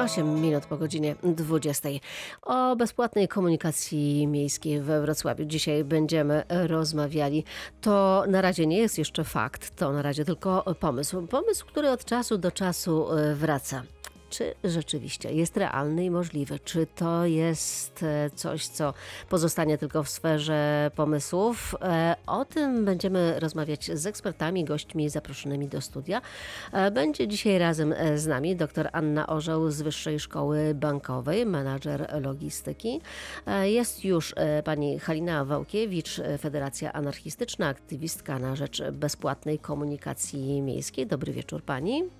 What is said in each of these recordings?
8 minut po godzinie 20. O bezpłatnej komunikacji miejskiej we Wrocławiu dzisiaj będziemy rozmawiali. To na razie nie jest jeszcze fakt, to na razie tylko pomysł. Pomysł, który od czasu do czasu e, wraca czy rzeczywiście jest realny i możliwy? Czy to jest e, coś, co pozostanie tylko w sferze pomysłów? E, o tym będziemy rozmawiać z ekspertami, gośćmi zaproszonymi do studia. E, będzie dzisiaj razem z nami dr Anna Orzeł z Wyższej Szkoły Bankowej, menadżer logistyki. Jest już pani Halina Wałkiewicz, Federacja Anarchistyczna, aktywistka na rzecz bezpłatnej komunikacji miejskiej. Dobry wieczór pani.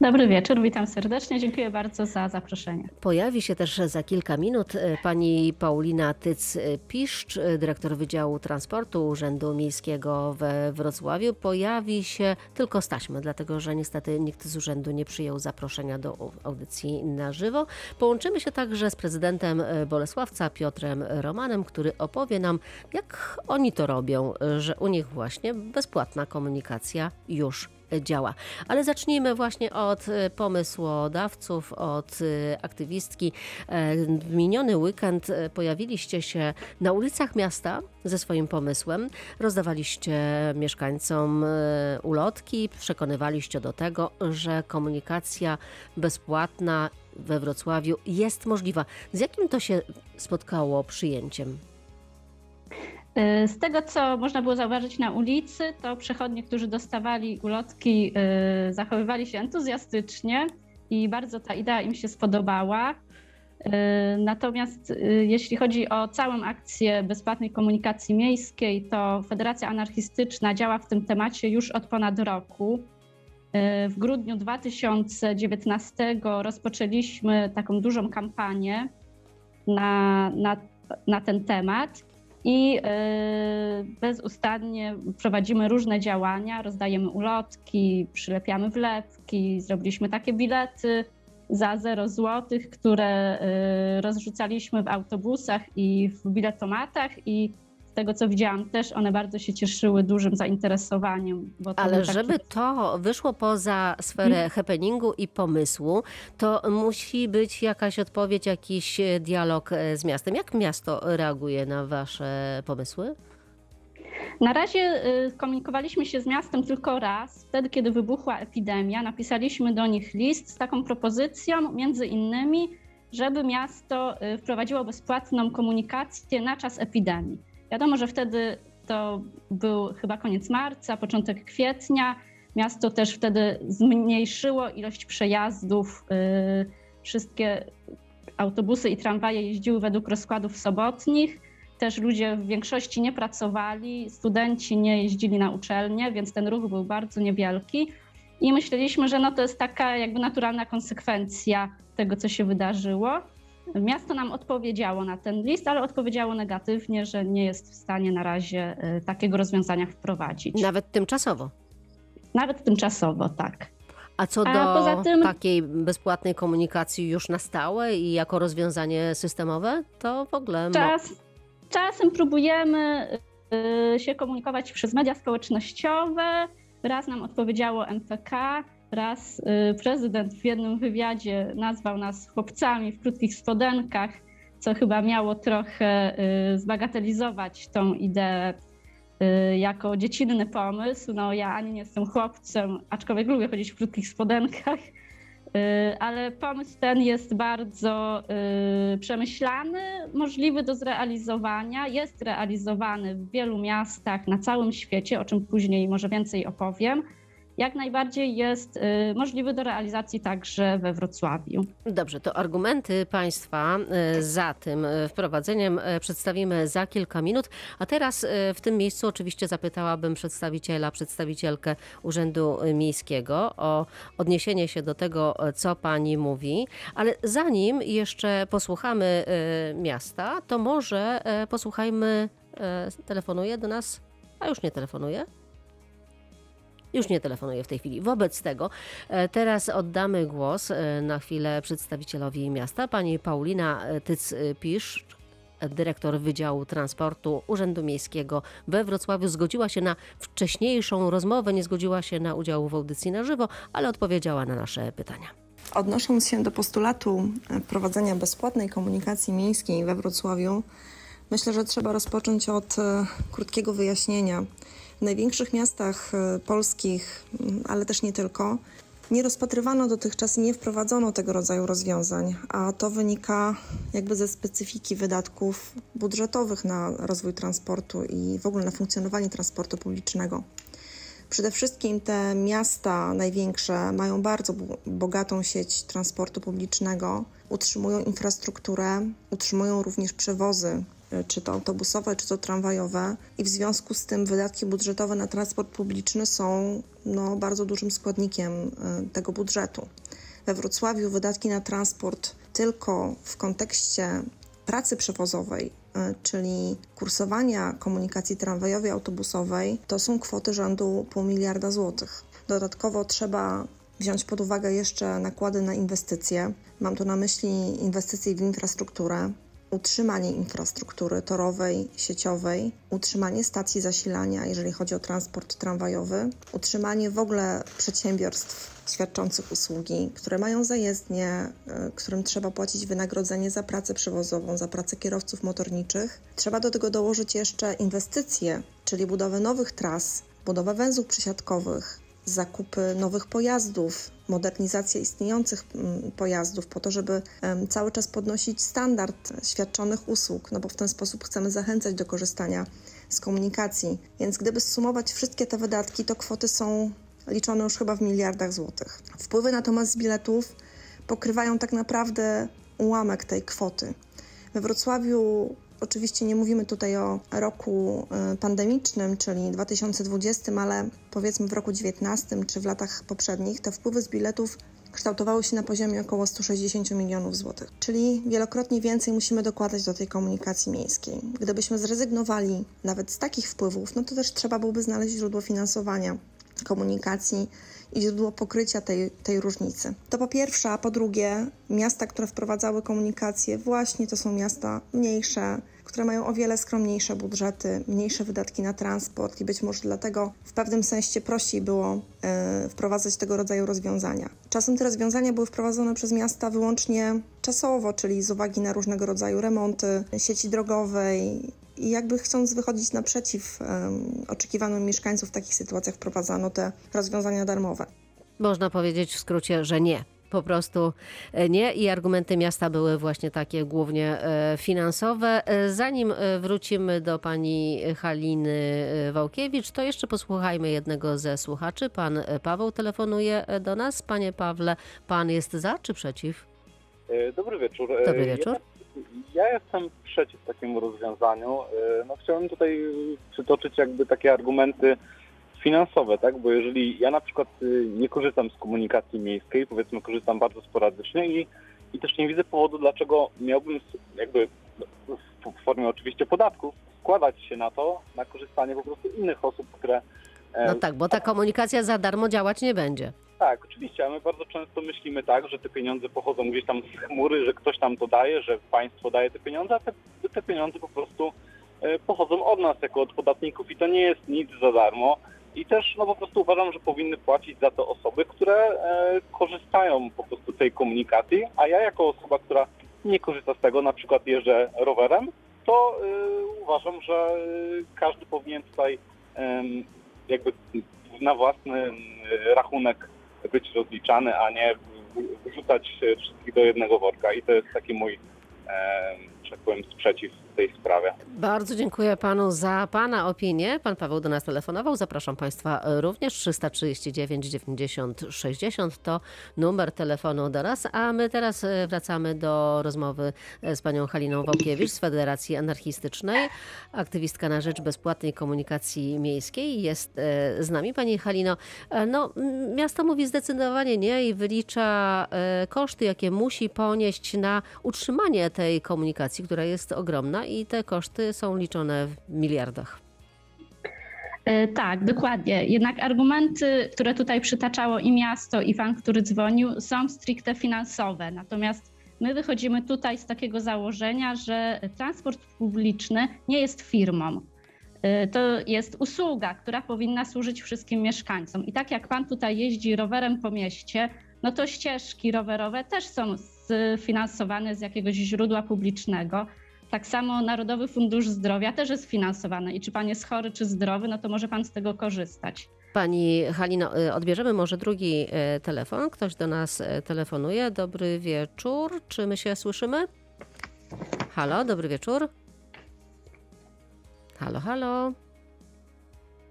Dobry wieczór, witam serdecznie. Dziękuję bardzo za zaproszenie. Pojawi się też za kilka minut e, pani Paulina Tyc-Piszcz, e, dyrektor Wydziału Transportu Urzędu Miejskiego we Wrocławiu. Pojawi się tylko z taśmy, dlatego że niestety nikt z urzędu nie przyjął zaproszenia do audycji na żywo. Połączymy się także z prezydentem e, Bolesławca Piotrem Romanem, który opowie nam, jak oni to robią, że u nich właśnie bezpłatna komunikacja już działa. Ale zacznijmy właśnie od e, pomysłodawców, od e, aktywistki. E, w miniony weekend pojawiliście się na ulicach miasta ze swoim pomysłem. Rozdawaliście mieszkańcom ulotki, przekonywaliście do tego, że komunikacja bezpłatna we Wrocławiu jest możliwa. Z jakim to się spotkało przyjęciem? Y, z tego, co można było zauważyć na ulicy, to przechodnie, którzy dostawali ulotki, y, zachowywali się entuzjastycznie i bardzo ta idea im się spodobała. Y, natomiast jeśli chodzi o całą akcję bezpłatnej komunikacji miejskiej, to Federacja Anarchistyczna działa w tym temacie już od ponad roku. W grudniu 2019 rozpoczęliśmy taką dużą kampanię na, na, na ten temat i e, bezustannie prowadzimy różne działania, rozdajemy ulotki, przylepiamy wlepki, zrobiliśmy takie bilety za 0 zł, które e, rozrzucaliśmy w autobusach i w biletomatach i z tego co widziałam też one bardzo się cieszyły dużym zainteresowaniem. Ale taki... żeby to wyszło poza sferę hmm. happeningu i pomysłu, to musi być jakaś odpowiedź, jakiś dialog e, z miastem. Jak miasto reaguje na wasze pomysły? Na razie y, komunikowaliśmy się z miastem tylko raz, wtedy kiedy wybuchła epidemia. Napisaliśmy do nich list z taką propozycją, między innymi, żeby miasto wprowadziło bezpłatną komunikację na czas epidemii. Wiadomo, że wtedy to był chyba koniec marca, początek kwietnia. Miasto też wtedy zmniejszyło ilość przejazdów. Y, wszystkie autobusy i tramwaje jeździły według rozkładów sobotnich. Też ludzie w większości nie pracowali, studenci nie jeździli na uczelnie, więc ten ruch był bardzo niewielki. I myśleliśmy, że no to jest taka jakby naturalna konsekwencja tego, co się wydarzyło. Miasto nam odpowiedziało na ten list, ale odpowiedziało negatywnie, że nie jest w stanie na razie e, takiego rozwiązania wprowadzić. Nawet tymczasowo. Nawet tymczasowo, tak. A co do A tym, takiej bezpłatnej komunikacji już na stałe i jako rozwiązanie systemowe, to w ogóle. Czas, czasem próbujemy e, się komunikować przez media społecznościowe. Raz nam odpowiedziało MPK, Raz y, prezydent w jednym wywiadzie nazwał nas chłopcami w krótkich spodenkach, co chyba miało trochę y, zbagatelizować tą ideę y, jako dziecinny pomysł. No ja ani nie jestem chłopcem, aczkolwiek lubię chodzić w krótkich spodenkach, ale pomysł ten jest bardzo przemyślany, możliwy do zrealizowania, jest realizowany w wielu miastach na całym świecie, o czym później może więcej opowiem jak najbardziej jest y, możliwy do realizacji także we Wrocławiu. Dobrze, to argumenty Państwa y, za tym y, wprowadzeniem przedstawimy za kilka minut. A teraz w tym miejscu oczywiście zapytałabym przedstawiciela, przedstawicielkę Urzędu Miejskiego o odniesienie się do tego, co Pani mówi. Ale zanim jeszcze posłuchamy miasta, to może posłuchajmy, telefonuje do nas, a już nie telefonuje. Już nie telefonuję w tej chwili. Wobec tego e, teraz oddamy głos e, na chwilę przedstawicielowi miasta, pani Paulina Tyc-Pisz, dyrektor Wydziału Transportu Urzędu Miejskiego we Wrocławiu zgodziła się na wcześniejszą rozmowę, nie zgodziła się na udział w audycji na żywo, ale odpowiedziała na nasze pytania. Odnosząc się do postulatu e, wprowadzenia bezpłatnej komunikacji miejskiej we Wrocławiu, myślę, że trzeba rozpocząć od e, krótkiego wyjaśnienia. W największych miastach e, polskich, ale też nie tylko, nie rozpatrywano dotychczas i nie wprowadzono tego rodzaju rozwiązań, a to wynika jakby ze specyfiki wydatków budżetowych na rozwój transportu i w ogóle na funkcjonowanie transportu publicznego. Przede wszystkim te miasta największe mają bardzo bogatą sieć transportu publicznego, utrzymują infrastrukturę, utrzymują również przewozy, czy to autobusowe, czy to tramwajowe, i w związku z tym wydatki budżetowe na transport publiczny są no, bardzo dużym składnikiem e, tego budżetu. We Wrocławiu wydatki na transport tylko w kontekście pracy przewozowej E, czyli kursowania komunikacji tramwajowej, autobusowej, to są kwoty rzędu pół miliarda złotych. Dodatkowo trzeba wziąć pod uwagę jeszcze nakłady na inwestycje. Mam tu na myśli inwestycje w infrastrukturę, utrzymanie infrastruktury torowej, sieciowej, utrzymanie stacji zasilania, jeżeli chodzi o transport tramwajowy, utrzymanie w ogóle przedsiębiorstw świadczących usługi, które mają zajezdnie, e, którym trzeba płacić wynagrodzenie za pracę przewozową, za pracę kierowców motorniczych. Trzeba do tego dołożyć jeszcze inwestycje, czyli budowę nowych tras, budowę węzłów przysiadkowych, zakupy nowych pojazdów, modernizację istniejących mm, pojazdów, po to, żeby cały czas podnosić standard świadczonych usług, no bo w ten sposób chcemy zachęcać do korzystania z komunikacji. Więc gdyby sumować wszystkie te wydatki, to kwoty są liczone już chyba w miliardach złotych. Wpływy natomiast z biletów pokrywają tak naprawdę ułamek tej kwoty. We Wrocławiu Oczywiście nie mówimy tutaj o roku y, pandemicznym, czyli 2020, ale powiedzmy w roku 2019 czy w latach poprzednich, te wpływy z biletów kształtowały się na poziomie około 160 milionów złotych, czyli wielokrotnie więcej musimy dokładać do tej komunikacji miejskiej. Gdybyśmy zrezygnowali nawet z takich wpływów, no to też trzeba byłoby znaleźć źródło finansowania komunikacji i źródło pokrycia tej, tej różnicy. To po pierwsze, a po drugie, miasta, które wprowadzały komunikację, właśnie to są miasta mniejsze, które mają o wiele skromniejsze budżety, mniejsze wydatki na transport i być może dlatego w pewnym sensie prościej było y, wprowadzać tego rodzaju rozwiązania. Czasem te rozwiązania były wprowadzone przez miasta wyłącznie czasowo, czyli z uwagi na różnego rodzaju remonty sieci drogowej i jakby chcąc wychodzić naprzeciw um, oczekiwanym mieszkańców w takich sytuacjach wprowadzano te rozwiązania darmowe. Można powiedzieć w skrócie, że nie po prostu e, nie i argumenty miasta były właśnie takie głównie e, finansowe. E, zanim wrócimy do pani Haliny Wałkiewicz, to jeszcze posłuchajmy jednego ze słuchaczy. Pan Paweł telefonuje do nas. Panie Pawle, pan jest za czy przeciw? Dobry wieczór. Dobry wieczór. Ja, ja jestem przeciw takiemu rozwiązaniu. No, chciałem tutaj przytoczyć jakby takie argumenty finansowe, tak? Bo jeżeli ja na przykład y, nie korzystam z komunikacji miejskiej, powiedzmy korzystam bardzo sporadycznie i, i też nie widzę powodu, dlaczego miałbym jakby w formie oczywiście podatków składać się na to, na korzystanie po prostu innych osób, które... E, no tak, bo ta komunikacja za darmo działać nie będzie. Tak, oczywiście, a my bardzo często myślimy tak, że te pieniądze pochodzą gdzieś tam z chmury, że ktoś tam to daje, że państwo daje te pieniądze, a te, te pieniądze po prostu e, pochodzą od nas jako od podatników i to nie jest nic za darmo. I też no po prostu uważam, że powinny płacić za to osoby, które e, korzystają po prostu z tej komunikacji, a ja jako osoba, która nie korzysta z tego, na przykład jeżdżę rowerem, to e, uważam, że każdy powinien tutaj e, jakby na własny rachunek być rozliczany, a nie wrzucać wszystkich do jednego worka. I to jest taki mój, e, tak powiem, sprzeciw tej sprawie. Bardzo dziękuję panu za pana opinię. Pan Paweł do nas telefonował. Zapraszam państwa również. 339 90 60 to numer telefonu do nas. A my teraz e, wracamy do rozmowy e, z panią Haliną Wałkiewicz z Federacji Anarchistycznej. Aktywistka na rzecz bezpłatnej komunikacji miejskiej jest e, z nami. Pani Halino, no miasto mówi zdecydowanie nie i wylicza koszty, jakie musi ponieść na utrzymanie tej komunikacji, która jest ogromna i te koszty są liczone w miliardach. E, tak, dokładnie. Jednak argumenty, które tutaj przytaczało i miasto, i pan, który dzwonił, są stricte finansowe. Natomiast my wychodzimy tutaj z takiego założenia, że transport publiczny nie jest firmą. E, to jest usługa, która powinna służyć wszystkim mieszkańcom. I tak jak pan tutaj jeździ rowerem po mieście, no to ścieżki rowerowe też są sfinansowane z jakiegoś źródła publicznego. Tak samo Narodowy Fundusz Zdrowia też jest finansowany i czy pan jest chory czy zdrowy, no to może pan z tego korzystać. Pani Halino, y, odbierzemy może drugi y, telefon. Ktoś do nas y, telefonuje. Dobry wieczór. Czy my się słyszymy? Halo, dobry wieczór. Halo, halo.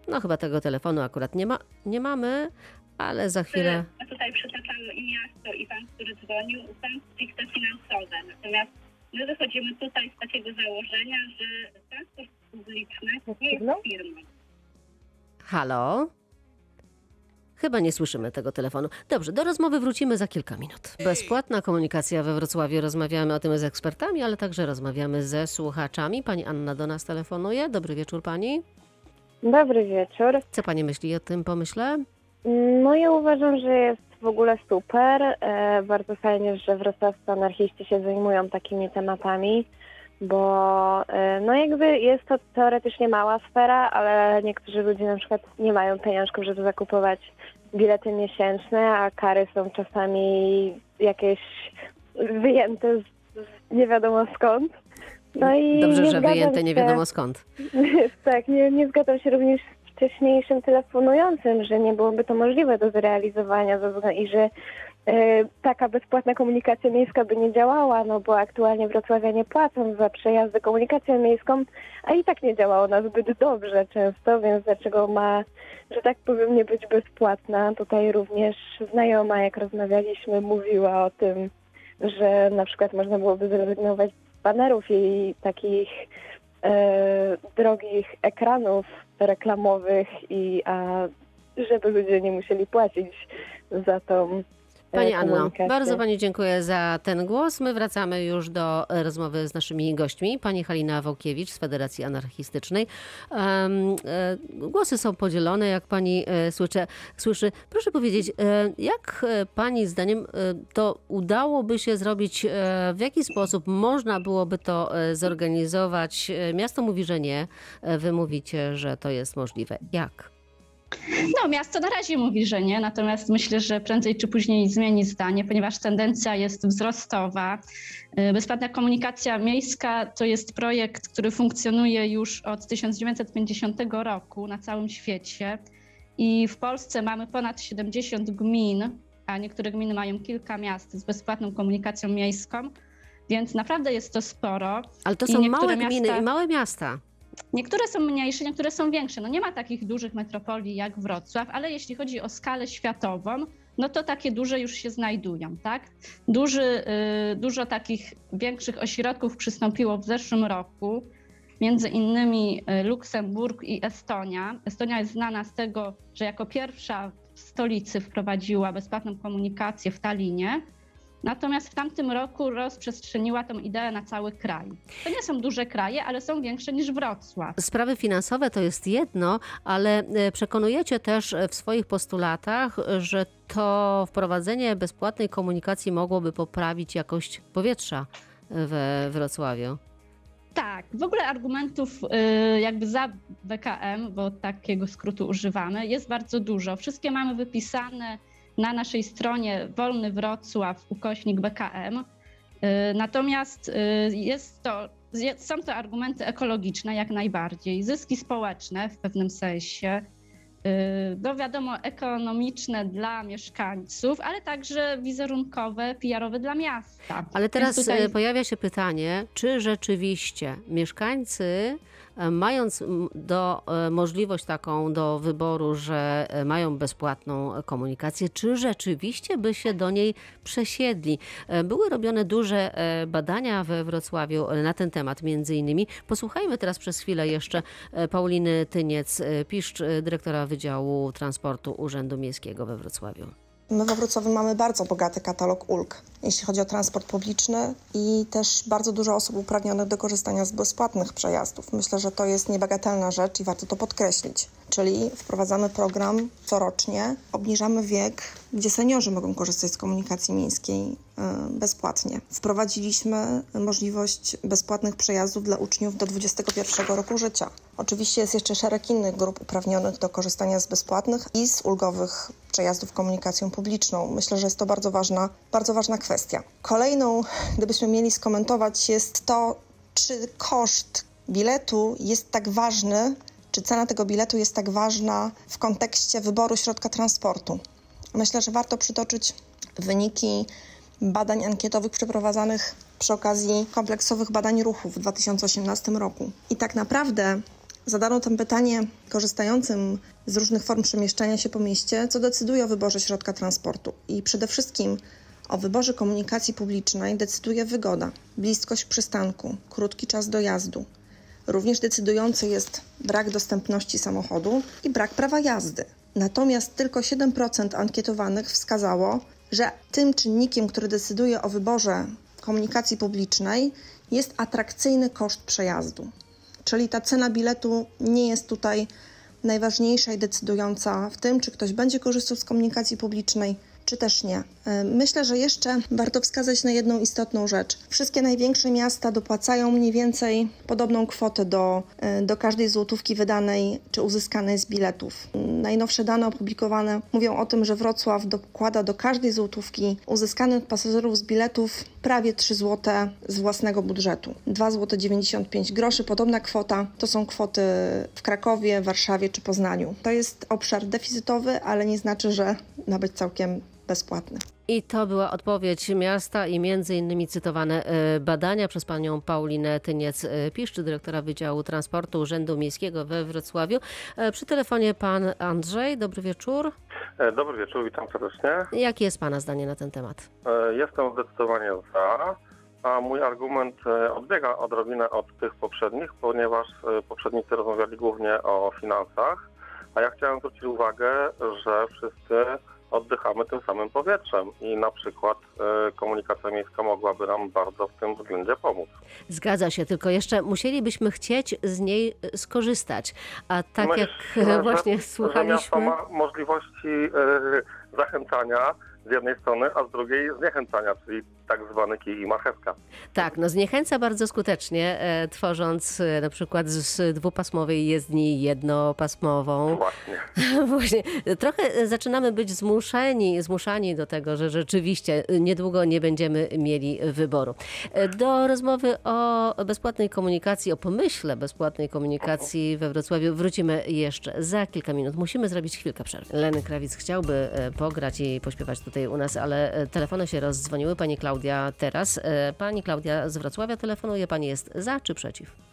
No chyba tego telefonu akurat nie, ma, nie mamy, ale za chwilę. My tutaj przytaczamy i miasto, i pan, który dzwonił, są stricte finansowe. Natomiast my wychodzimy tutaj z takiego założenia, że transport publiczny nie jest firmą. Halo? Chyba nie słyszymy tego telefonu. Dobrze, do rozmowy wrócimy za kilka minut. Bezpłatna komunikacja we Wrocławiu. Rozmawiamy o tym z ekspertami, ale także rozmawiamy ze słuchaczami. Pani Anna do nas telefonuje. Dobry wieczór pani. Dobry wieczór. Co pani myśli o tym pomyśle? No ja uważam, że jest w ogóle super. E, bardzo fajnie, że wrocławscy anarchiści się zajmują takimi tematami, bo e, no jakby jest to teoretycznie mała sfera, ale niektórzy ludzie na przykład nie mają pieniążków, żeby zakupować bilety miesięczne, a kary są czasami jakieś wyjęte z, z nie wiadomo skąd. No i Dobrze, nie że zgadzam wyjęte nie się- wiadomo skąd. tak, nie, nie zgadzam się również z wcześniejszym telefonującym, że nie byłoby to możliwe do zrealizowania i że e, taka bezpłatna komunikacja miejska by nie działała, no bo aktualnie wrocławianie płacą za przejazdy komunikacją miejską, a i tak nie działa ona zbyt dobrze często, więc dlaczego ma, że tak powiem, nie być bezpłatna? Tutaj również znajoma, jak rozmawialiśmy, mówiła o tym, że na przykład można byłoby zrezygnować z banerów i takich drogich ekranów reklamowych i a żeby ludzie nie musieli płacić za tą e, Pani Anno, komunikację. bardzo Pani dziękuję za ten głos. My wracamy już do e, rozmowy z naszymi gośćmi. Pani Halina Wołkiewicz z Federacji Anarchistycznej. E, Głosy są podzielone, jak Pani e, słyszy. słyszy. Proszę powiedzieć, e, jak e, Pani zdaniem e, to udałoby się zrobić, e, w jaki sposób można byłoby to e, zorganizować? E, Miasto mówi, że nie. E, Wy mówicie, że to jest możliwe. Jak? No, miasto na razie mówi, że nie, natomiast myślę, że prędzej czy później zmieni zdanie, ponieważ tendencja jest wzrostowa. Y, Bezpłatna komunikacja miejska to jest projekt, który funkcjonuje już od 1950 roku na całym świecie i w Polsce mamy ponad 70 gmin, a niektóre gminy mają kilka miast z bezpłatną komunikacją miejską, więc naprawdę jest to sporo. Ale to są małe gminy miasta- i małe miasta. Niektóre są mniejsze, niektóre są większe. No nie ma takich dużych metropolii jak Wrocław, ale jeśli chodzi o skalę światową, no to takie duże już się znajdują, tak? Duży, y, dużo takich większych ośrodków przystąpiło w zeszłym roku, między innymi y, Luksemburg i Estonia. Estonia jest znana z tego, że jako pierwsza w stolicy wprowadziła bezpłatną komunikację w Tallinie. Natomiast w tamtym roku rozprzestrzeniła tą ideę na cały kraj. To nie są duże kraje, ale są większe niż Wrocław. Sprawy finansowe to jest jedno, ale e, przekonujecie też w swoich postulatach, że to wprowadzenie bezpłatnej komunikacji mogłoby poprawić jakość powietrza we Wrocławiu. Tak, w ogóle argumentów jakby za BKM, bo takiego skrótu używamy, jest bardzo dużo. Wszystkie mamy wypisane na naszej stronie Wolny Wrocław ukośnik BKM. Y, Natomiast y, jest to, są to argumenty ekologiczne jak najbardziej, zyski społeczne w pewnym sensie, y, no wiadomo, ekonomiczne dla mieszkańców, ale także wizerunkowe, PR-owe dla miasta. Ale teraz tutaj- pojawia się pytanie, czy rzeczywiście mieszkańcy, mając m, do, e, możliwość taką do wyboru, że e, mają bezpłatną komunikację, czy rzeczywiście by się do niej przesiedli? E, Były robione duże e, badania we Wrocławiu e, na ten temat między innymi. Posłuchajmy teraz przez chwilę jeszcze e, Pauliny Tyniec-Piszcz, e, dyrektora Wydziału Transportu Urzędu Miejskiego we Wrocławiu. My we Wrocławiu mamy bardzo bogaty katalog ulg, jeśli chodzi o transport publiczny i też bardzo dużo osób uprawnionych do korzystania z bezpłatnych przejazdów. Myślę, że to jest niebagatelna rzecz i warto to podkreślić. Czyli wprowadzamy program corocznie, obniżamy wiek, gdzie seniorzy mogą korzystać z komunikacji miejskiej e, bezpłatnie. Wprowadziliśmy możliwość bezpłatnych przejazdów dla uczniów do 21 roku życia. Oczywiście jest jeszcze szereg innych grup uprawnionych do korzystania z bezpłatnych i z ulgowych przejazdów komunikacją publiczną. Myślę, że jest to bardzo ważna, bardzo ważna kwestia. Kolejną, gdybyśmy mieli skomentować, jest to, czy koszt biletu jest tak ważny, czy cena tego biletu jest tak ważna w kontekście wyboru środka transportu. Myślę, że warto przytoczyć wyniki badań ankietowych przeprowadzanych przy okazji kompleksowych badań ruchu w 2018 roku. I tak naprawdę zadano tam pytanie korzystającym z różnych form przemieszczania się po mieście, co decyduje o wyborze środka transportu. I przede wszystkim o wyborze komunikacji publicznej decyduje wygoda, bliskość przystanku, krótki czas dojazdu. Również decydujący jest brak dostępności samochodu i brak prawa jazdy. Natomiast tylko 7% ankietowanych wskazało, że tym czynnikiem, który decyduje o wyborze komunikacji publicznej, jest atrakcyjny koszt przejazdu. Czyli ta cena biletu nie jest tutaj najważniejsza i decydująca w tym, czy ktoś będzie korzystał z komunikacji publicznej, czy też nie. E, myślę, że jeszcze warto wskazać na jedną istotną rzecz. Wszystkie największe miasta dopłacają mniej więcej podobną kwotę do, e, do każdej złotówki wydanej czy uzyskanej z biletów. Najnowsze dane opublikowane mówią o tym, że Wrocław dokłada do każdej złotówki uzyskanej od pasażerów z biletów prawie 3 zł z własnego budżetu. 2 zł 95 groszy, podobna kwota to są kwoty w Krakowie, Warszawie czy Poznaniu. To jest obszar deficytowy, ale nie znaczy, że ma być całkiem bezpłatny. I to była odpowiedź miasta i między innymi cytowane e, badania przez panią Paulinę Tyniec-Piszczy, dyrektora Wydziału Transportu Urzędu Miejskiego we Wrocławiu. E, przy telefonie pan Andrzej, dobry wieczór. E, Dobry wieczór, witam serdecznie. Jakie jest pana zdanie na ten temat? E, Jestem zdecydowanie za, a mój argument e, odbiega odrobinę od tych poprzednich, ponieważ e, poprzednicy rozmawiali głównie o finansach, a ja chciałem zwrócić uwagę, że wszyscy oddychamy tym samym powietrzem i na przykład e, komunikacja miejska mogłaby nam bardzo w tym względzie pomóc. Zgadza się, tylko jeszcze musielibyśmy chcieć z niej e, skorzystać. A tak Myślę, jak że- właśnie Że miasto słuchaliśmy. ma możliwości e, zachęcania z jednej strony, a z drugiej zniechęcania, czyli tak zwany kij i marchewka. Tak, no zniechęca bardzo skutecznie, e, tworząc e, na przykład z dwupasmowej jezdni jednopasmową. Właśnie. Właśnie, trochę e, zaczynamy być zmuszeni, zmuszani do tego, że rzeczywiście e, niedługo nie będziemy mieli wyboru. E, Do rozmowy o bezpłatnej komunikacji, o pomyśle bezpłatnej komunikacji we Wrocławiu wrócimy jeszcze za kilka minut. Musimy zrobić chwilkę przerwy. Leny Krawic chciałby e, pograć i pośpiewać tutaj u nas, ale e, telefony się rozdzwoniły. Pani Klaudia teraz. E, Pani Klaudia z Wrocławia telefonuje. Pani jest za czy przeciw?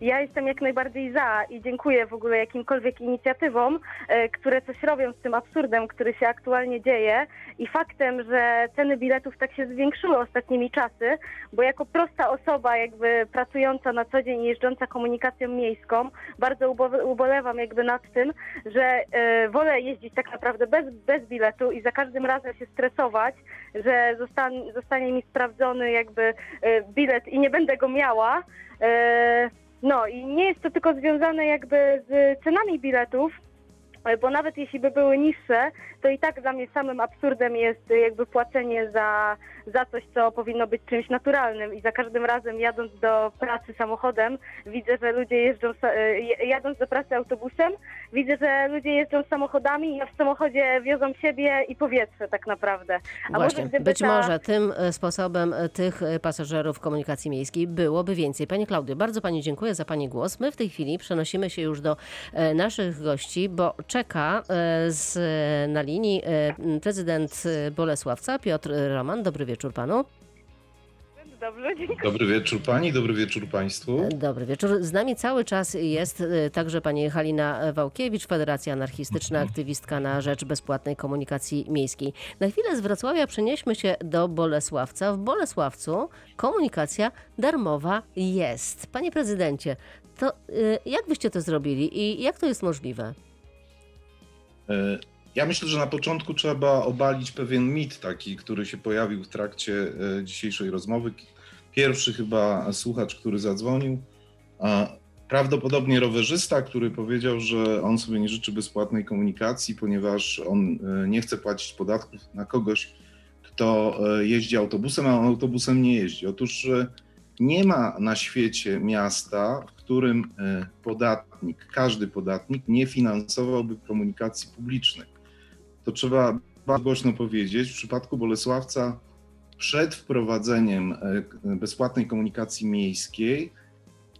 Ja jestem jak najbardziej za i dziękuję w ogóle jakimkolwiek inicjatywom, e, które coś robią z tym absurdem, który się aktualnie dzieje i faktem, że ceny biletów tak się zwiększyły ostatnimi czasy, bo jako prosta osoba jakby pracująca na co dzień i jeżdżąca komunikacją miejską, bardzo ubo- ubolewam jakby nad tym, że e, wolę jeździć tak naprawdę bez, bez biletu i za każdym razem się stresować, że zostan, zostanie mi sprawdzony jakby e, bilet i nie będę go miała. No i nie jest to tylko związane jakby z cenami biletów, e, bo nawet jeśli by były niższe, to i tak dla mnie samym absurdem jest jakby płacenie za, za coś, co powinno być czymś naturalnym. I za każdym razem jadąc do pracy samochodem, widzę, że ludzie jeżdżą, e, jadąc do pracy autobusem, widzę, że ludzie jeżdżą samochodami, a w samochodzie wiozą siebie i powietrze tak naprawdę. A Właśnie, gdyby być ta- może tym e, sposobem e, tych e, pasażerów komunikacji miejskiej byłoby więcej. Pani Klaudio, bardzo Pani dziękuję za Pani głos. My w tej chwili przenosimy się już do naszych gości, bo czeka z, na linii prezydent Bolesławca, Piotr Roman. Dobry wieczór Panu. Dobrze, dziękuję. Dobry wieczór pani, dobry wieczór państwu. Dobry wieczór. Z nami cały czas jest e, także pani Halina Wałkiewicz, Federacja Anarchistyczna, aktywistka na rzecz bezpłatnej komunikacji miejskiej. Na chwilę z Wrocławia przenieśmy się do Bolesławca. W Bolesławcu komunikacja darmowa jest. Panie prezydencie, to e, jak byście to zrobili i jak to jest możliwe? E, Ja myślę, że na początku trzeba obalić pewien mit taki, który się pojawił w trakcie e, dzisiejszej rozmowy. Pierwszy chyba słuchacz, który zadzwonił, prawdopodobnie rowerzysta, który powiedział, że on sobie nie życzy bezpłatnej komunikacji, ponieważ on e, nie chce płacić podatków na kogoś, kto e, jeździ autobusem, a on autobusem nie jeździ. Otóż nie ma na świecie miasta, w którym podatnik, każdy podatnik nie finansowałby komunikacji publicznej. To trzeba bardzo głośno powiedzieć. W przypadku Bolesławca przed wprowadzeniem bezpłatnej komunikacji miejskiej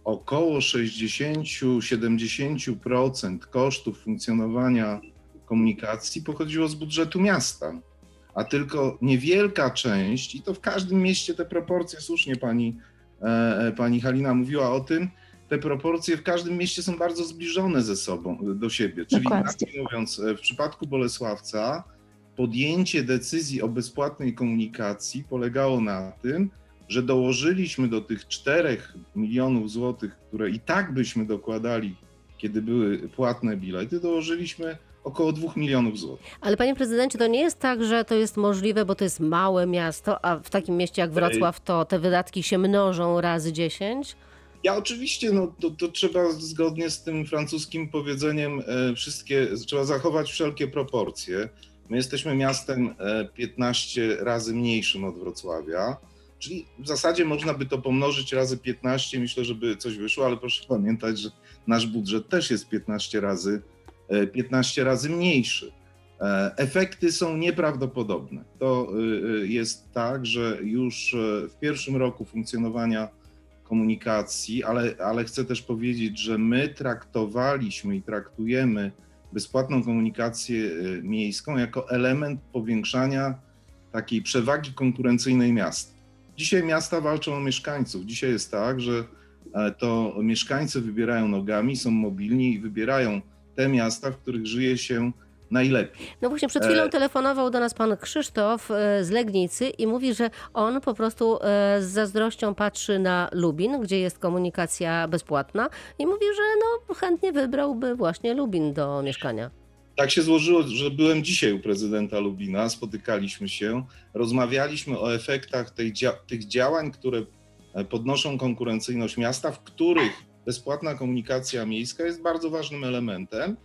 około 60-70% kosztów funkcjonowania komunikacji pochodziło z budżetu miasta, a tylko niewielka część, i to w każdym mieście te proporcje, słusznie pani, e, e, pani Halina mówiła o tym, te proporcje w każdym mieście są bardzo zbliżone ze sobą, do siebie. Czyli inaczej mówiąc, e, w przypadku Bolesławca podjęcie decyzji o bezpłatnej komunikacji polegało na tym, że dołożyliśmy do tych 4 milionów złotych, które i tak byśmy dokładali, kiedy były płatne bilety, dołożyliśmy około 2 milionów złotych. Ale panie prezydencie, to nie jest tak, że to jest możliwe, bo to jest małe miasto, a w takim mieście jak Wrocław to te wydatki się mnożą razy 10? Ja oczywiście, no to, to, trzeba zgodnie z tym francuskim powiedzeniem e, wszystkie, trzeba zachować wszelkie proporcje. My jesteśmy miastem 15 e, razy mniejszym od Wrocławia. Czyli w zasadzie można by to pomnożyć razy 15, myślę, żeby coś wyszło, ale proszę pamiętać, że nasz budżet też jest 15 razy, 15 e, razy mniejszy. Efekty są nieprawdopodobne. To jest tak, że już w pierwszym roku funkcjonowania komunikacji, ale, ale chcę też powiedzieć, że my traktowaliśmy i traktujemy bezpłatną komunikację miejską jako element powiększania takiej przewagi konkurencyjnej miasta. Dzisiaj miasta walczą o mieszkańców. Dzisiaj jest tak, że e, to mieszkańcy wybierają nogami, są mobilni i wybierają te miasta, w których żyje się najlepiej. No właśnie, przed chwilą e... telefonował do nas pan Krzysztof e, z Legnicy i mówi, że on po prostu e, z zazdrością patrzy na Lubin, gdzie jest komunikacja bezpłatna i mówi, że no chętnie wybrałby właśnie Lubin do mieszkania tak się złożyło, że byłem dzisiaj u prezydenta Lubina, spotykaliśmy się, rozmawialiśmy o efektach tych, tych działań, które podnoszą konkurencyjność miasta, w których bezpłatna komunikacja miejska jest bardzo ważnym elementem.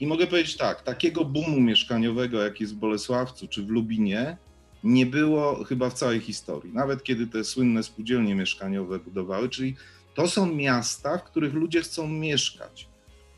I mogę powiedzieć tak, takiego boomu mieszkaniowego, jak jest w Bolesławcu czy w Lubinie, nie było chyba w całej historii. Nawet kiedy te słynne spółdzielnie mieszkaniowe budowały, czyli to są miasta, w których ludzie chcą mieszkać.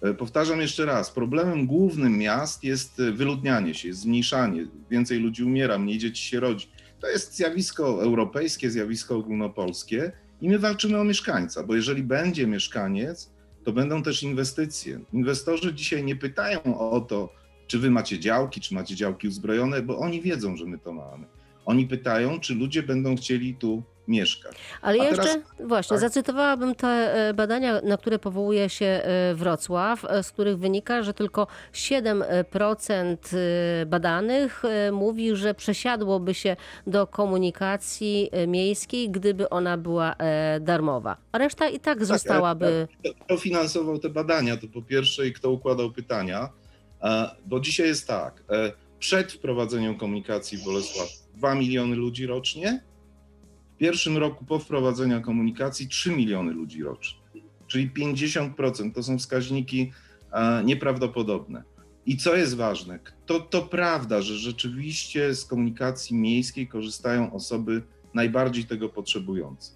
E, powtarzam jeszcze raz, problemem głównym miast jest e, wyludnianie się, jest zmniejszanie, więcej ludzi umiera, mniej dzieci się rodzi. To jest zjawisko europejskie, zjawisko ogólnopolskie i my walczymy o mieszkańca, bo jeżeli będzie mieszkaniec, to będą też inwestycje. Inwestorzy dzisiaj nie pytają o to, czy wy macie działki, czy macie działki uzbrojone, bo oni wiedzą, że my to mamy. Oni pytają, czy ludzie będą chcieli tu mieszkać. Ale A jeszcze, teraz, właśnie, tak? zacytowałabym te e, badania, na które powołuje się e, Wrocław, e, z których wynika, że tylko 7% badanych mówi, że przesiadłoby się do komunikacji miejskiej, gdyby ona była darmowa. A reszta i tak, tak zostałaby. Kto finansował te badania? To po pierwsze, i kto układał pytania? Bo dzisiaj jest tak. Przed wprowadzeniem komunikacji w Bolesław 2 miliony ludzi rocznie, w pierwszym roku po wprowadzeniu komunikacji 3 miliony ludzi rocznie, czyli 50%. To są wskaźniki nieprawdopodobne. I co jest ważne, to, to prawda, że rzeczywiście z komunikacji miejskiej korzystają osoby najbardziej tego potrzebujące.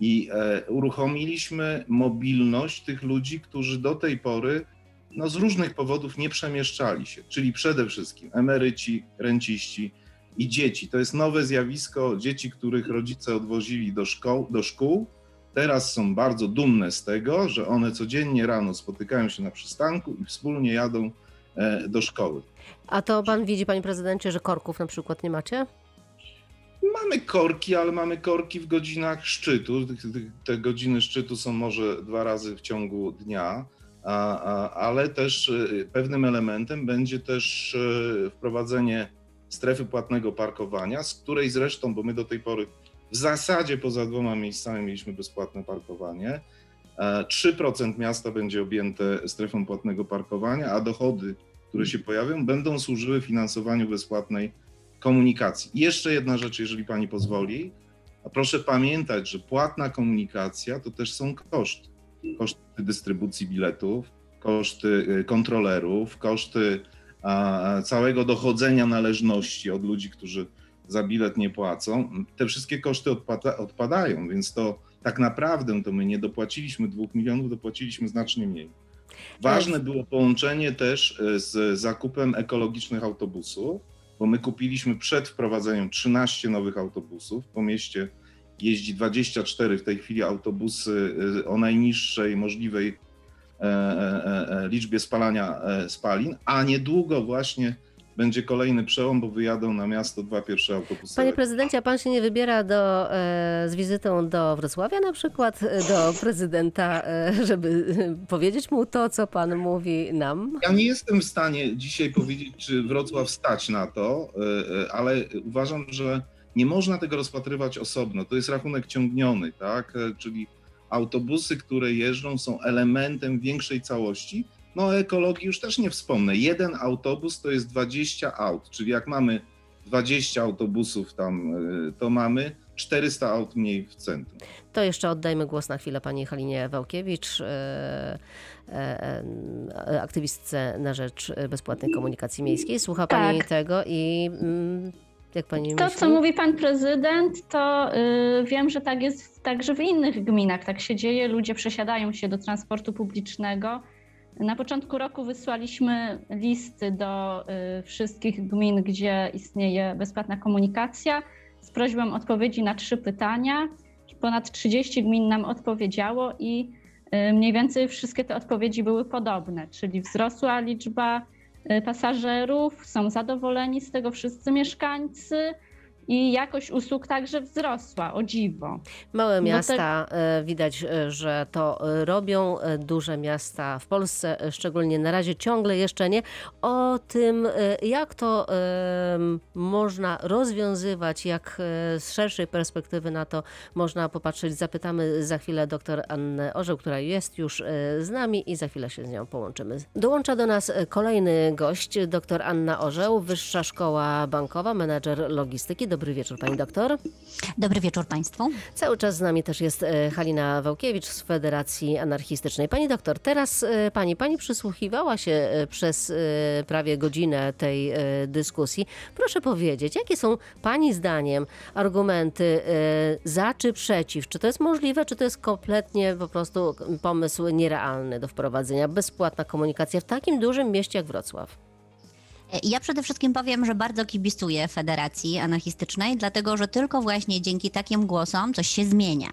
I e, uruchomiliśmy mobilność tych ludzi, którzy do tej pory no, z różnych powodów nie przemieszczali się, czyli przede wszystkim emeryci, renciści, i dzieci. To jest nowe zjawisko dzieci, których rodzice odwozili do szkoł, do szkół. Teraz są bardzo dumne z tego, że one codziennie rano spotykają się na przystanku i wspólnie jadą e, do szkoły. A to pan widzi, panie prezydencie, że korków na przykład nie macie? Mamy korki, ale mamy korki w godzinach szczytu. Te godziny szczytu są może dwa razy w ciągu dnia, ale też e, pewnym elementem będzie też e, wprowadzenie strefy płatnego parkowania, z której zresztą, bo my do tej pory w zasadzie poza dwoma miejscami mieliśmy bezpłatne parkowanie, 3% e, miasta będzie objęte strefą płatnego parkowania, a dochody, które się pojawią, będą służyły finansowaniu bezpłatnej komunikacji. Jeszcze jedna rzecz, jeżeli pani pozwoli. A proszę pamiętać, że płatna komunikacja to też są koszty. koszty dystrybucji biletów, koszty y, kontrolerów, koszty całego dochodzenia należności od ludzi, którzy za bilet nie płacą. Te wszystkie koszty odpada, odpadają, więc to tak naprawdę to my nie dopłaciliśmy dwóch milionów, dopłaciliśmy znacznie mniej. Ważne było połączenie też y, z zakupem ekologicznych autobusów, bo my kupiliśmy przed wprowadzeniem 13 nowych autobusów. Po mieście jeździ 24 w tej chwili autobusy y, o najniższej możliwej e, e, e, liczbie spalania spalin, a niedługo właśnie będzie kolejny przełom, bo wyjadą na miasto dwa pierwsze autobusy. Panie prezydencie, a pan się nie wybiera do, e, z wizytą do Wrocławia na przykład, e, do prezydenta, e, żeby powiedzieć mu to, co pan mówi nam? Ja nie jestem w stanie dzisiaj powiedzieć, czy Wrocław stać na to, ale uważam, że nie można tego rozpatrywać osobno. To jest rachunek ciągniony, tak? Czyli autobusy, które jeżdżą, są elementem większej całości no o ekologii już też nie wspomnę. Jeden autobus to jest 20 aut, czyli jak mamy 20 autobusów tam, y, to mamy 400 aut mniej w centrum. To jeszcze oddajmy głos na chwilę pani Halinie Wałkiewicz, y, y, aktywistce na rzecz bezpłatnej komunikacji miejskiej. Słucha tak. pani tego i mm, jak pani To, myśli? co mówi pan prezydent, to yy, wiem, że tak jest także w innych gminach. Tak się dzieje. Ludzie przesiadają się do transportu publicznego na początku roku wysłaliśmy listy do y, wszystkich gmin, gdzie istnieje bezpłatna komunikacja z prośbą odpowiedzi na trzy pytania. Ponad 30 gmin nam odpowiedziało i y, mniej więcej wszystkie te odpowiedzi były podobne, czyli wzrosła liczba y, pasażerów, są zadowoleni z tego wszyscy mieszkańcy i jakość usług także wzrosła, o dziwo. Małe miasta te... widać, e, że to e, robią, e, duże miasta w Polsce szczególnie na razie ciągle jeszcze nie. O tym, jak to można rozwiązywać, jak z szerszej perspektywy na to można popatrzeć, zapytamy za chwilę dr Annę Orzeł, która jest już z nami i za chwilę się z nią połączymy. Dołącza do nas kolejny gość, dr Anna Orzeł, Wyższa Szkoła Bankowa, menedżer logistyki. Dobry wieczór, pani doktor. Dobry wieczór państwu. Cały czas z nami też jest e, Halina Wałkiewicz z Federacji Anarchistycznej. Pani doktor, teraz e, pani, pani przysłuchiwała się e, przez prawie godzinę tej dyskusji. Proszę powiedzieć, jakie są pani zdaniem argumenty za czy przeciw? Czy to jest możliwe, czy to jest kompletnie po prostu pomysł nierealny do wprowadzenia? Bezpłatna komunikacja w takim dużym mieście jak Wrocław. Ja przede wszystkim powiem, że bardzo kibicuję Federacji Anarchistycznej, dlatego że tylko właśnie dzięki takim głosom coś się zmienia.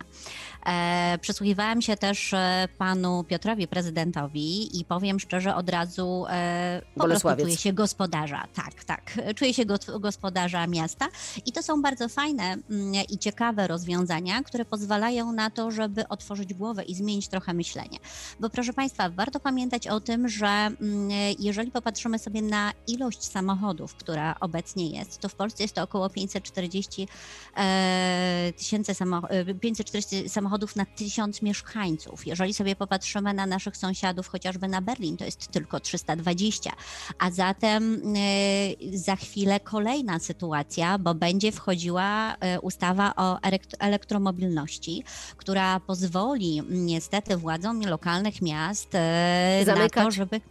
E, przysłuchiwałam się też e, panu Piotrowi, prezydentowi i powiem szczerze, od razu e, po prostu czuję się gospodarza. Tak, tak. Czuję się go, gospodarza miasta i to są bardzo fajne mm, i ciekawe rozwiązania, które pozwalają na to, żeby otworzyć głowę i zmienić trochę myślenie. Bo proszę Państwa, warto pamiętać o tym, że mm, jeżeli popatrzymy sobie na ilość samochodów, która obecnie jest, to w Polsce jest to około 540 tysięcy samochodów, 540 samochodów na tysiąc mieszkańców. Jeżeli sobie popatrzymy na naszych sąsiadów, chociażby na Berlin, to jest tylko 320. A zatem e, za chwilę kolejna sytuacja, bo będzie wchodziła e, ustawa o elektromobilności, która pozwoli niestety władzom lokalnych miast e, Zamykać. na to, żeby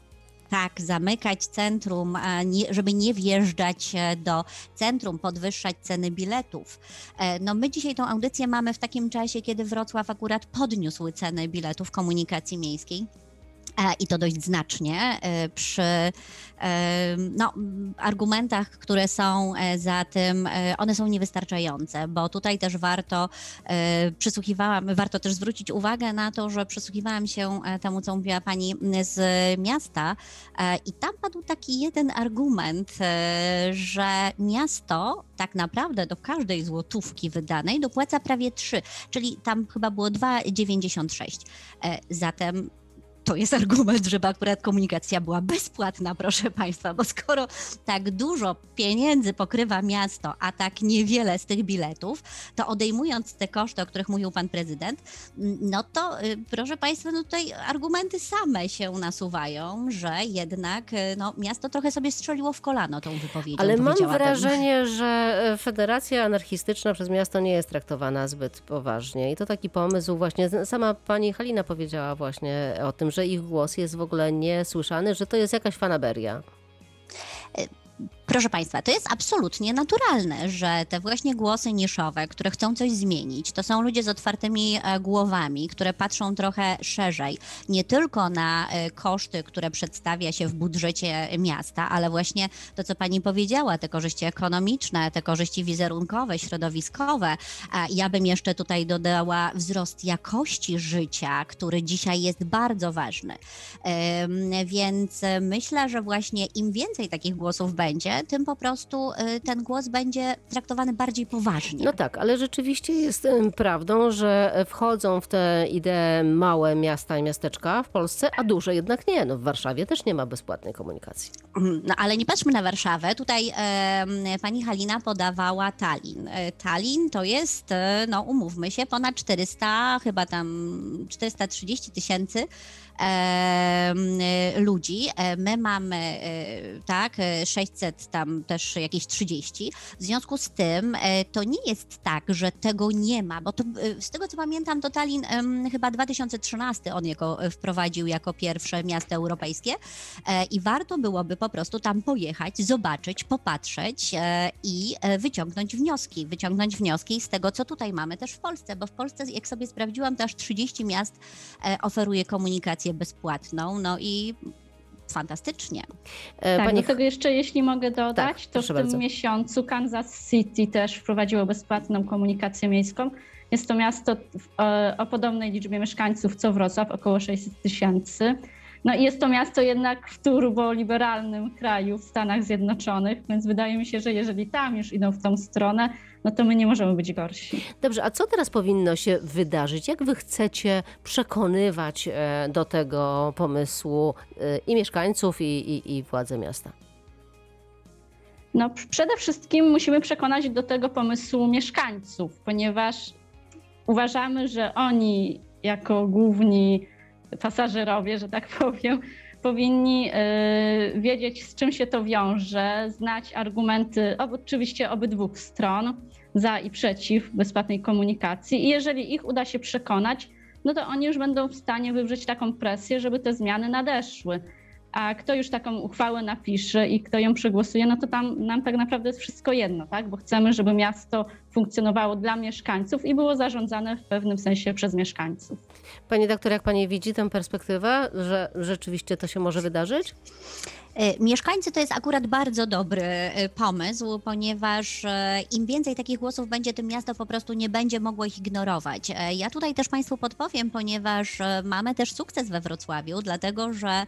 tak, zamykać centrum, żeby nie wjeżdżać e, do centrum, podwyższać ceny biletów. E, no my dzisiaj tą audycję mamy w takim czasie, kiedy Wrocław akurat podniósł ceny biletów komunikacji miejskiej. E, i to dość znacznie e, przy e, no, argumentach, które są za tym, one są niewystarczające, bo tutaj też warto przysłuchiwałam, warto też zwrócić uwagę na to, że przysłuchiwałam się temu, co mówiła pani z miasta i tam padł taki jeden argument, że miasto tak naprawdę do każdej złotówki wydanej dopłaca prawie 3, czyli tam chyba było 2,96. Zatem to jest argument, żeby akurat komunikacja była bezpłatna, proszę Państwa, bo skoro tak dużo pieniędzy pokrywa miasto, a tak niewiele z tych biletów, to odejmując te koszty, o których mówił Pan Prezydent, no to y, proszę Państwa, no tutaj argumenty same się nasuwają, że jednak y, no, miasto trochę sobie strzeliło w kolano tą wypowiedzią. Ale mam wrażenie, że e, Federacja Anarchistyczna przez miasto nie jest traktowana zbyt poważnie. I to taki pomysł właśnie, sama pani Halina powiedziała właśnie o tym, że ich głos jest w ogóle niesłyszany, że to jest jakaś fanaberia. Proszę Państwa, to jest absolutnie naturalne, że te właśnie głosy niszowe, które chcą coś zmienić, to są ludzie z otwartymi e, głowami, które patrzą trochę szerzej, nie tylko na e, koszty, które przedstawia się w budżecie miasta, ale właśnie to, co Pani powiedziała, te korzyści ekonomiczne, te korzyści wizerunkowe, środowiskowe. A Ja bym jeszcze tutaj dodała wzrost jakości życia, który dzisiaj jest bardzo ważny. Więc e, myślę, że właśnie im więcej takich głosów będzie, tym po prostu y, ten głos będzie traktowany bardziej poważnie. No tak, ale rzeczywiście jest em, prawdą, że wchodzą w te idee małe miasta i miasteczka w Polsce, a duże jednak nie. No w Warszawie też nie ma bezpłatnej komunikacji. No ale nie patrzmy na Warszawę. Tutaj em, pani Halina podawała Tallin. E, Tallin to jest, e, no umówmy się, ponad 400, chyba tam 430 tysięcy e, ludzi. E, My mamy, e, tak, e, 600 tam też jakieś 30. W związku z tym e, to nie jest tak, że tego nie ma, bo to, e, z tego co pamiętam, to Tallin em, chyba 2013 on jako, e, wprowadził jako pierwsze miasto europejskie e, i warto byłoby po prostu tam pojechać, zobaczyć, popatrzeć e, i e, wyciągnąć wnioski. Wyciągnąć wnioski z tego, co tutaj mamy też w Polsce, bo w Polsce, jak sobie sprawdziłam, to aż 30 miast e, oferuje komunikację bezpłatną, no i fantastycznie. E, Tak, pani do tego jeszcze jeśli mogę dodać, Tak, to w tym bardzo. miesiącu Kansas City też wprowadziło bezpłatną komunikację miejską. Jest to miasto o, o podobnej liczbie mieszkańców co Wrocław, około 600 tysięcy. No i jest to miasto jednak w turboliberalnym kraju w Stanach Zjednoczonych, więc wydaje mi się, że jeżeli tam już idą w tą stronę, no to my nie możemy być gorsi. Dobrze, a co teraz powinno się wydarzyć? Jak wy chcecie przekonywać e, do tego pomysłu e, i mieszkańców, i, i, i władze miasta? No, przede wszystkim musimy przekonać do tego pomysłu mieszkańców, ponieważ uważamy, że oni, jako główni pasażerowie, że tak powiem, powinni e, wiedzieć, z czym się to wiąże, znać argumenty oczywiście obydwu stron, za i przeciw bezpłatnej komunikacji. I jeżeli ich uda się przekonać, no to oni już będą w stanie wywrzeć taką presję, żeby te zmiany nadeszły. A kto już taką uchwałę napisze i kto ją przegłosuje, no to tam nam tak naprawdę jest wszystko jedno, tak? Bo chcemy, żeby miasto funkcjonowało dla mieszkańców i było zarządzane w pewnym sensie przez mieszkańców. Pani doktor, jak pani widzi tę perspektywę, że rzeczywiście to się może wydarzyć? E, Mieszkańcy to jest akurat bardzo dobry e, pomysł, ponieważ e, im więcej takich głosów będzie, tym miasto po prostu nie będzie mogło ich ignorować. Ja tutaj też Państwu podpowiem, ponieważ mamy też sukces we Wrocławiu, dlatego że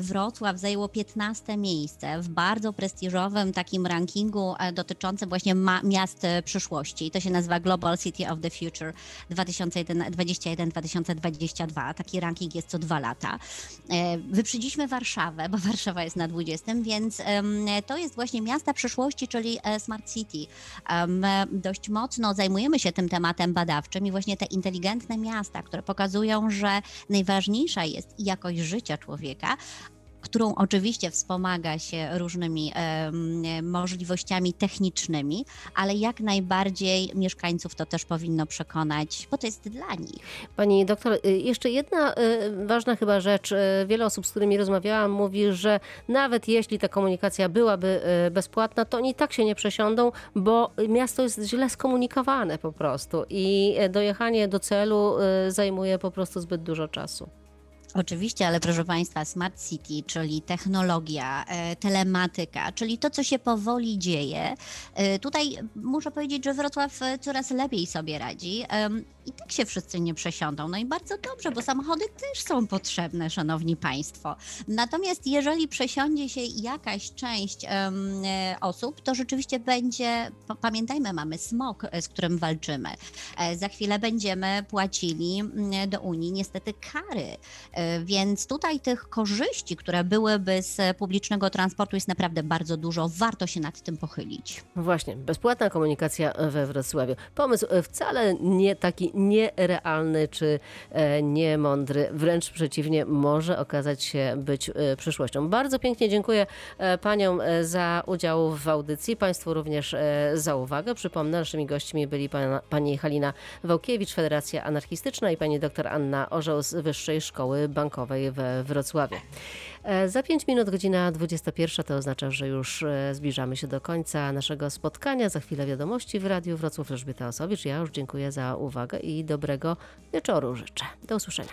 Wrocław zajęło 15 miejsce w bardzo prestiżowym takim rankingu dotyczącym właśnie miast przyszłości. To się nazywa Global City of the Future 2021-2022. Taki ranking jest co dwa lata. Wyprzedziliśmy Warszawę, bo Warszawa jest na 20, więc to jest właśnie miasta przyszłości, czyli e, Smart City. Dość mocno zajmujemy się tym tematem badawczym i właśnie te inteligentne miasta, które pokazują, że najważniejsza jest jakość życia człowieka, którą oczywiście wspomaga się różnymi em, możliwościami technicznymi, ale jak najbardziej mieszkańców to też powinno przekonać, bo to jest dla nich. Pani doktor, y, jeszcze jedna y, ważna chyba rzecz. Y, Wiele osób, z którymi rozmawiałam, mówi, że nawet jeśli ta komunikacja byłaby bezpłatna, to oni tak się nie przesiądą, bo miasto jest źle skomunikowane po prostu i dojechanie do celu zajmuje po prostu zbyt dużo czasu. Oczywiście, ale proszę Państwa, Smart City, czyli technologia, e, telematyka, czyli to, co się powoli dzieje. E, Tutaj muszę powiedzieć, że Wrocław e, coraz lepiej sobie radzi. I tak się wszyscy nie przesiądą. No i bardzo dobrze, bo samochody też są potrzebne, szanowni państwo. Natomiast jeżeli przesiądzie się jakaś część e, osób, to rzeczywiście będzie, pa- pamiętajmy, mamy smog, e, z którym walczymy. E, Za chwilę będziemy płacili mm, do Unii niestety kary, więc tutaj tych korzyści, które byłyby z publicznego transportu jest naprawdę bardzo dużo. Warto się nad tym pochylić. Właśnie, bezpłatna komunikacja we Wrocławiu. Pomysł wcale nie taki nierealny czy e, niemądry, wręcz przeciwnie, może okazać się być e, przyszłością. Bardzo pięknie dziękuję e, paniom za udział w audycji, państwu również za uwagę. Przypomnę, naszymi gośćmi byli pana, pani Halina Wałkiewicz, Federacja Anarchistyczna i pani dr Anna Orzeł z Wyższej Szkoły Bankowej we Wrocławiu. E, Za 5 minut godzina 21 to oznacza, że już e, zbliżamy się do końca naszego spotkania. Za chwilę wiadomości w Radiu Wrocław Elżbieta Osowicz. Ja już dziękuję za uwagę i dobrego wieczoru życzę. Do usłyszenia.